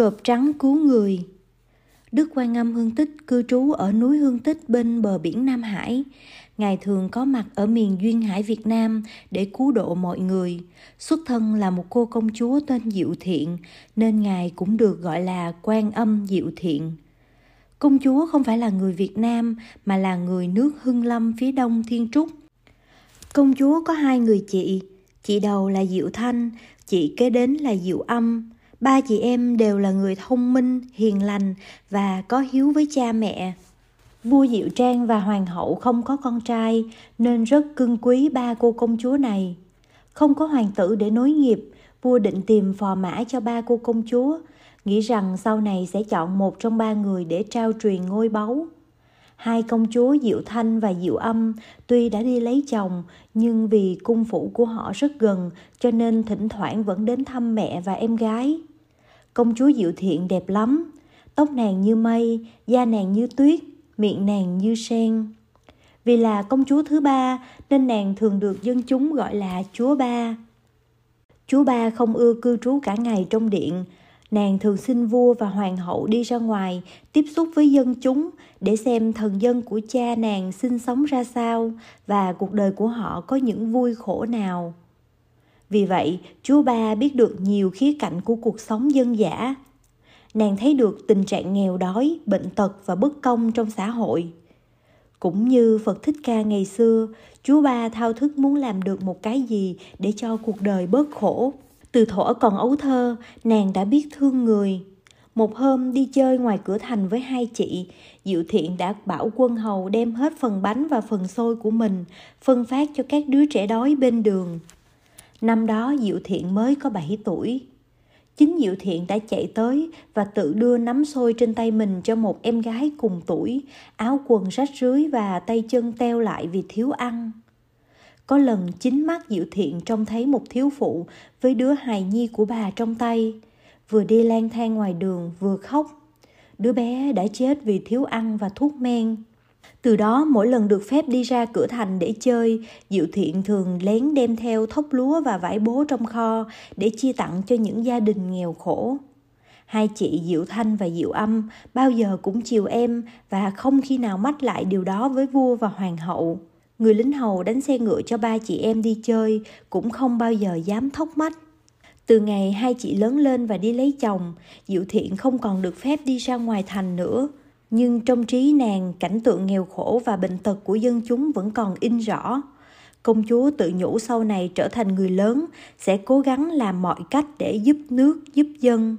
Cọp trắng cứu người Đức Quan Âm Hương Tích cư trú ở núi Hương Tích bên bờ biển Nam Hải. Ngài thường có mặt ở miền Duyên Hải Việt Nam để cứu độ mọi người. Xuất thân là một cô công chúa tên Diệu Thiện, nên Ngài cũng được gọi là Quan Âm Diệu Thiện. Công chúa không phải là người Việt Nam mà là người nước Hưng Lâm phía đông Thiên Trúc. Công chúa có hai người chị, chị đầu là Diệu Thanh, chị kế đến là Diệu Âm. Ba chị em đều là người thông minh, hiền lành và có hiếu với cha mẹ. Vua Diệu Trang và hoàng hậu không có con trai nên rất cưng quý ba cô công chúa này. Không có hoàng tử để nối nghiệp, vua định tìm phò mã cho ba cô công chúa, nghĩ rằng sau này sẽ chọn một trong ba người để trao truyền ngôi báu. Hai công chúa Diệu Thanh và Diệu Âm tuy đã đi lấy chồng nhưng vì cung phủ của họ rất gần cho nên thỉnh thoảng vẫn đến thăm mẹ và em gái. Công chúa Diệu Thiện đẹp lắm, tóc nàng như mây, da nàng như tuyết, miệng nàng như sen. Vì là công chúa thứ ba nên nàng thường được dân chúng gọi là chúa ba. Chúa ba không ưa cư trú cả ngày trong điện, nàng thường xin vua và hoàng hậu đi ra ngoài tiếp xúc với dân chúng để xem thần dân của cha nàng sinh sống ra sao và cuộc đời của họ có những vui khổ nào vì vậy chúa ba biết được nhiều khía cạnh của cuộc sống dân dã nàng thấy được tình trạng nghèo đói bệnh tật và bất công trong xã hội cũng như phật thích ca ngày xưa chúa ba thao thức muốn làm được một cái gì để cho cuộc đời bớt khổ từ thuở còn ấu thơ, nàng đã biết thương người. Một hôm đi chơi ngoài cửa thành với hai chị, Diệu Thiện đã bảo quân hầu đem hết phần bánh và phần xôi của mình, phân phát cho các đứa trẻ đói bên đường. Năm đó Diệu Thiện mới có 7 tuổi. Chính Diệu Thiện đã chạy tới và tự đưa nắm xôi trên tay mình cho một em gái cùng tuổi, áo quần rách rưới và tay chân teo lại vì thiếu ăn. Có lần chính mắt Diệu Thiện trông thấy một thiếu phụ với đứa hài nhi của bà trong tay, vừa đi lang thang ngoài đường vừa khóc. Đứa bé đã chết vì thiếu ăn và thuốc men. Từ đó mỗi lần được phép đi ra cửa thành để chơi, Diệu Thiện thường lén đem theo thóc lúa và vải bố trong kho để chia tặng cho những gia đình nghèo khổ. Hai chị Diệu Thanh và Diệu Âm bao giờ cũng chiều em và không khi nào mách lại điều đó với vua và hoàng hậu. Người lính hầu đánh xe ngựa cho ba chị em đi chơi cũng không bao giờ dám thóc mách. Từ ngày hai chị lớn lên và đi lấy chồng, Diệu Thiện không còn được phép đi ra ngoài thành nữa. Nhưng trong trí nàng, cảnh tượng nghèo khổ và bệnh tật của dân chúng vẫn còn in rõ. Công chúa tự nhủ sau này trở thành người lớn, sẽ cố gắng làm mọi cách để giúp nước, giúp dân.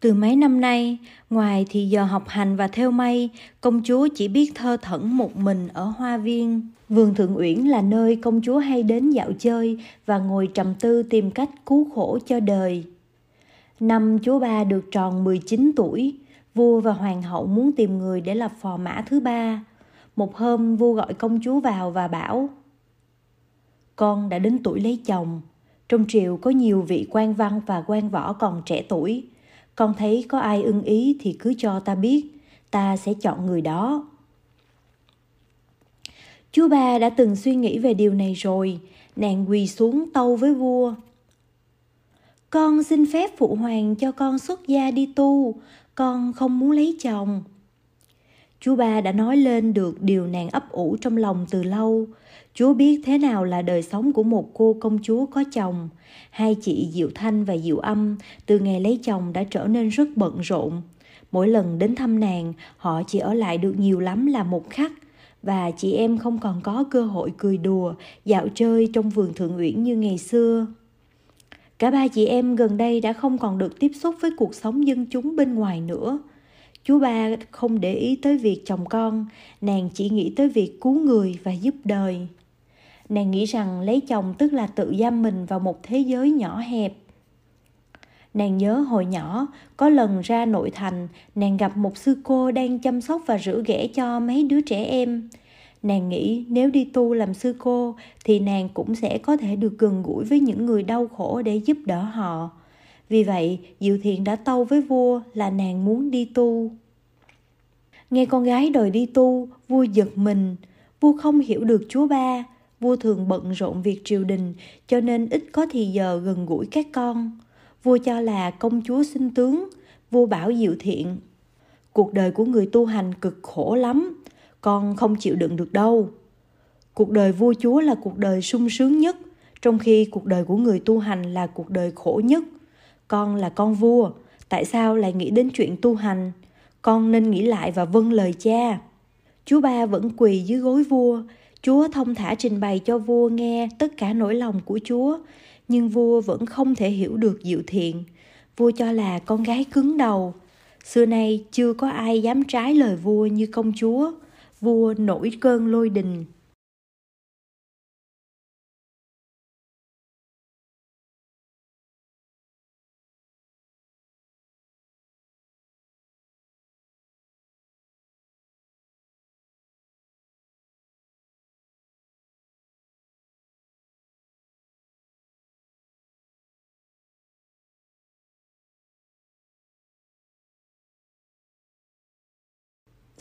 Từ mấy năm nay, ngoài thì giờ học hành và theo may, công chúa chỉ biết thơ thẩn một mình ở hoa viên. Vườn Thượng Uyển là nơi công chúa hay đến dạo chơi và ngồi trầm tư tìm cách cứu khổ cho đời. Năm chúa ba được tròn 19 tuổi, vua và hoàng hậu muốn tìm người để lập phò mã thứ ba. Một hôm, vua gọi công chúa vào và bảo, Con đã đến tuổi lấy chồng. Trong triều có nhiều vị quan văn và quan võ còn trẻ tuổi. Con thấy có ai ưng ý thì cứ cho ta biết. Ta sẽ chọn người đó. Chú ba đã từng suy nghĩ về điều này rồi. Nàng quỳ xuống tâu với vua, con xin phép phụ hoàng cho con xuất gia đi tu con không muốn lấy chồng chú ba đã nói lên được điều nàng ấp ủ trong lòng từ lâu Chúa biết thế nào là đời sống của một cô công chúa có chồng. Hai chị Diệu Thanh và Diệu Âm từ ngày lấy chồng đã trở nên rất bận rộn. Mỗi lần đến thăm nàng, họ chỉ ở lại được nhiều lắm là một khắc và chị em không còn có cơ hội cười đùa, dạo chơi trong vườn thượng uyển như ngày xưa. Cả ba chị em gần đây đã không còn được tiếp xúc với cuộc sống dân chúng bên ngoài nữa. Chú ba không để ý tới việc chồng con, nàng chỉ nghĩ tới việc cứu người và giúp đời. Nàng nghĩ rằng lấy chồng tức là tự giam mình vào một thế giới nhỏ hẹp. Nàng nhớ hồi nhỏ có lần ra nội thành nàng gặp một sư cô đang chăm sóc và rửa ghẻ cho mấy đứa trẻ em nàng nghĩ nếu đi tu làm sư cô, thì nàng cũng sẽ có thể được gần gũi với những người đau khổ để giúp đỡ họ. Vì vậy, diệu thiện đã tâu với vua là nàng muốn đi tu. Nghe con gái đòi đi tu, vua giật mình. Vua không hiểu được chúa ba. Vua thường bận rộn việc triều đình, cho nên ít có thì giờ gần gũi các con. Vua cho là công chúa sinh tướng. Vua bảo diệu thiện, cuộc đời của người tu hành cực khổ lắm con không chịu đựng được đâu. Cuộc đời vua chúa là cuộc đời sung sướng nhất, trong khi cuộc đời của người tu hành là cuộc đời khổ nhất. Con là con vua, tại sao lại nghĩ đến chuyện tu hành? Con nên nghĩ lại và vâng lời cha. Chúa ba vẫn quỳ dưới gối vua. Chúa thông thả trình bày cho vua nghe tất cả nỗi lòng của chúa, nhưng vua vẫn không thể hiểu được diệu thiện. Vua cho là con gái cứng đầu. Xưa nay chưa có ai dám trái lời vua như công chúa vua nổi cơn lôi đình.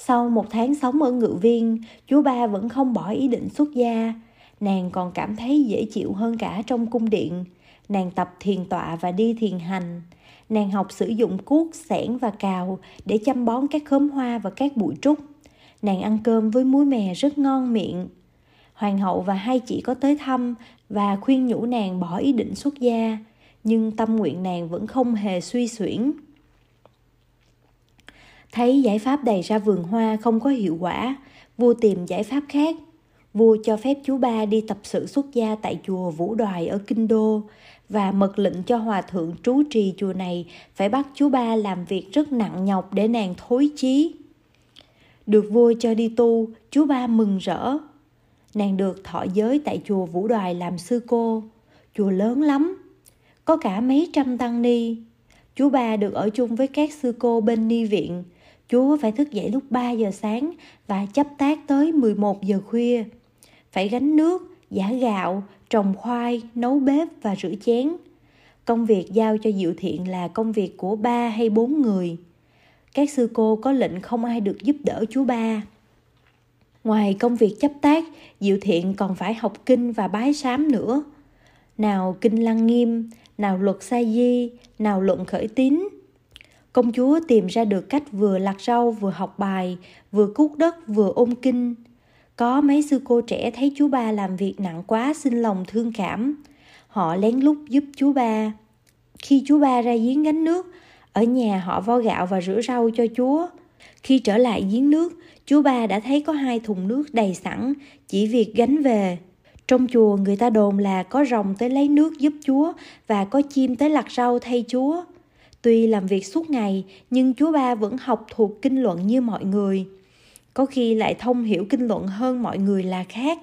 Sau một tháng sống ở ngự viên, chú ba vẫn không bỏ ý định xuất gia. Nàng còn cảm thấy dễ chịu hơn cả trong cung điện. Nàng tập thiền tọa và đi thiền hành. Nàng học sử dụng cuốc, sẻn và cào để chăm bón các khóm hoa và các bụi trúc. Nàng ăn cơm với muối mè rất ngon miệng. Hoàng hậu và hai chị có tới thăm và khuyên nhủ nàng bỏ ý định xuất gia, nhưng tâm nguyện nàng vẫn không hề suy xuyển. Thấy giải pháp đầy ra vườn hoa không có hiệu quả, vua tìm giải pháp khác. Vua cho phép chú ba đi tập sự xuất gia tại chùa Vũ Đoài ở Kinh Đô và mật lệnh cho hòa thượng trú trì chùa này phải bắt chú ba làm việc rất nặng nhọc để nàng thối chí. Được vua cho đi tu, chú ba mừng rỡ. Nàng được thọ giới tại chùa Vũ Đoài làm sư cô. Chùa lớn lắm, có cả mấy trăm tăng ni. Chú ba được ở chung với các sư cô bên ni viện, Chúa phải thức dậy lúc 3 giờ sáng và chấp tác tới 11 giờ khuya. Phải gánh nước, giả gạo, trồng khoai, nấu bếp và rửa chén. Công việc giao cho Diệu Thiện là công việc của ba hay bốn người. Các sư cô có lệnh không ai được giúp đỡ chú ba. Ngoài công việc chấp tác, Diệu Thiện còn phải học kinh và bái sám nữa. Nào kinh lăng nghiêm, nào luật sa di, nào luận khởi tín, Công chúa tìm ra được cách vừa lặt rau vừa học bài, vừa cuốc đất vừa ôn kinh. Có mấy sư cô trẻ thấy chú ba làm việc nặng quá xin lòng thương cảm. Họ lén lút giúp chú ba. Khi chú ba ra giếng gánh nước, ở nhà họ vo gạo và rửa rau cho chúa. Khi trở lại giếng nước, chú ba đã thấy có hai thùng nước đầy sẵn, chỉ việc gánh về. Trong chùa người ta đồn là có rồng tới lấy nước giúp chúa và có chim tới lặt rau thay chúa. Tuy làm việc suốt ngày, nhưng chú ba vẫn học thuộc kinh luận như mọi người. Có khi lại thông hiểu kinh luận hơn mọi người là khác.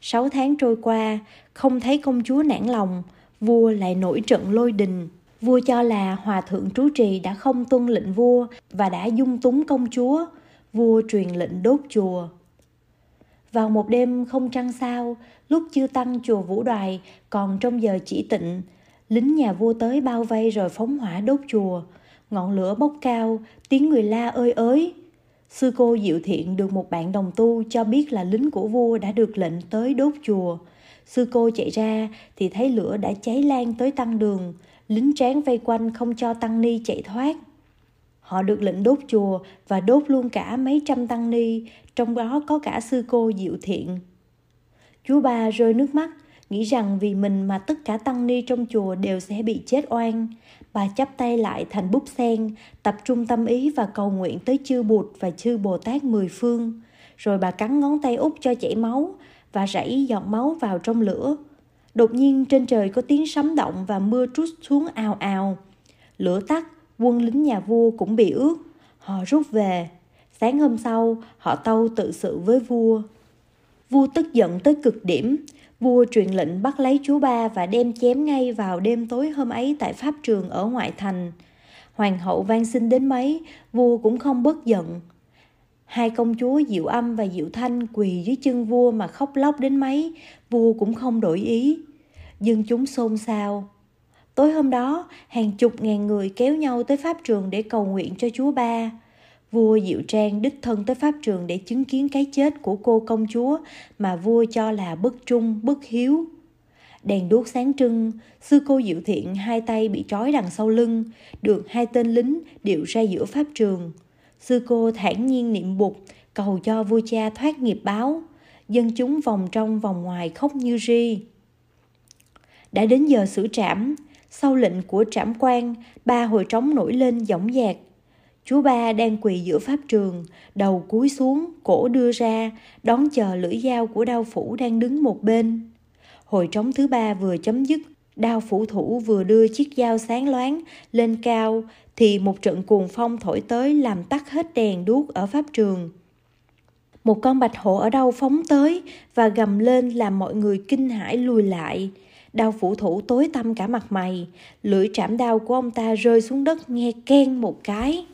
Sáu tháng trôi qua, không thấy công chúa nản lòng, vua lại nổi trận lôi đình. Vua cho là hòa thượng trú trì đã không tuân lệnh vua và đã dung túng công chúa. Vua truyền lệnh đốt chùa. Vào một đêm không trăng sao, lúc chưa tăng chùa Vũ Đoài còn trong giờ chỉ tịnh, lính nhà vua tới bao vây rồi phóng hỏa đốt chùa. Ngọn lửa bốc cao, tiếng người la ơi ới. Sư cô diệu thiện được một bạn đồng tu cho biết là lính của vua đã được lệnh tới đốt chùa. Sư cô chạy ra thì thấy lửa đã cháy lan tới tăng đường. Lính tráng vây quanh không cho tăng ni chạy thoát. Họ được lệnh đốt chùa và đốt luôn cả mấy trăm tăng ni, trong đó có cả sư cô diệu thiện. Chú ba rơi nước mắt nghĩ rằng vì mình mà tất cả tăng ni trong chùa đều sẽ bị chết oan. Bà chắp tay lại thành búp sen, tập trung tâm ý và cầu nguyện tới chư Bụt và chư Bồ Tát mười phương. Rồi bà cắn ngón tay út cho chảy máu và rảy giọt máu vào trong lửa. Đột nhiên trên trời có tiếng sấm động và mưa trút xuống ào ào. Lửa tắt, quân lính nhà vua cũng bị ướt. Họ rút về. Sáng hôm sau, họ tâu tự sự với vua. Vua tức giận tới cực điểm, Vua truyền lệnh bắt lấy chú ba và đem chém ngay vào đêm tối hôm ấy tại pháp trường ở ngoại thành. Hoàng hậu van xin đến mấy, vua cũng không bất giận. Hai công chúa Diệu Âm và Diệu Thanh quỳ dưới chân vua mà khóc lóc đến mấy, vua cũng không đổi ý. Dân chúng xôn xao. Tối hôm đó, hàng chục ngàn người kéo nhau tới pháp trường để cầu nguyện cho chúa ba. Vua Diệu Trang đích thân tới pháp trường để chứng kiến cái chết của cô công chúa mà vua cho là bất trung, bất hiếu. Đèn đuốc sáng trưng, sư cô diệu thiện hai tay bị trói đằng sau lưng, được hai tên lính điệu ra giữa pháp trường. Sư cô thản nhiên niệm bục, cầu cho vua cha thoát nghiệp báo. Dân chúng vòng trong vòng ngoài khóc như ri. Đã đến giờ xử trảm, sau lệnh của trảm quan, ba hồi trống nổi lên dõng dạc. Chú ba đang quỳ giữa pháp trường, đầu cúi xuống, cổ đưa ra, đón chờ lưỡi dao của đao phủ đang đứng một bên. Hồi trống thứ ba vừa chấm dứt, đao phủ thủ vừa đưa chiếc dao sáng loáng lên cao, thì một trận cuồng phong thổi tới làm tắt hết đèn đuốc ở pháp trường. Một con bạch hổ ở đâu phóng tới và gầm lên làm mọi người kinh hãi lùi lại. Đao phủ thủ tối tăm cả mặt mày, lưỡi trảm đao của ông ta rơi xuống đất nghe ken một cái.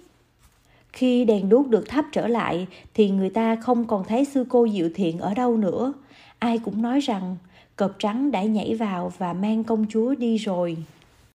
Khi đèn đuốc được thắp trở lại, thì người ta không còn thấy sư cô Diệu Thiện ở đâu nữa. Ai cũng nói rằng, cọp trắng đã nhảy vào và mang công chúa đi rồi.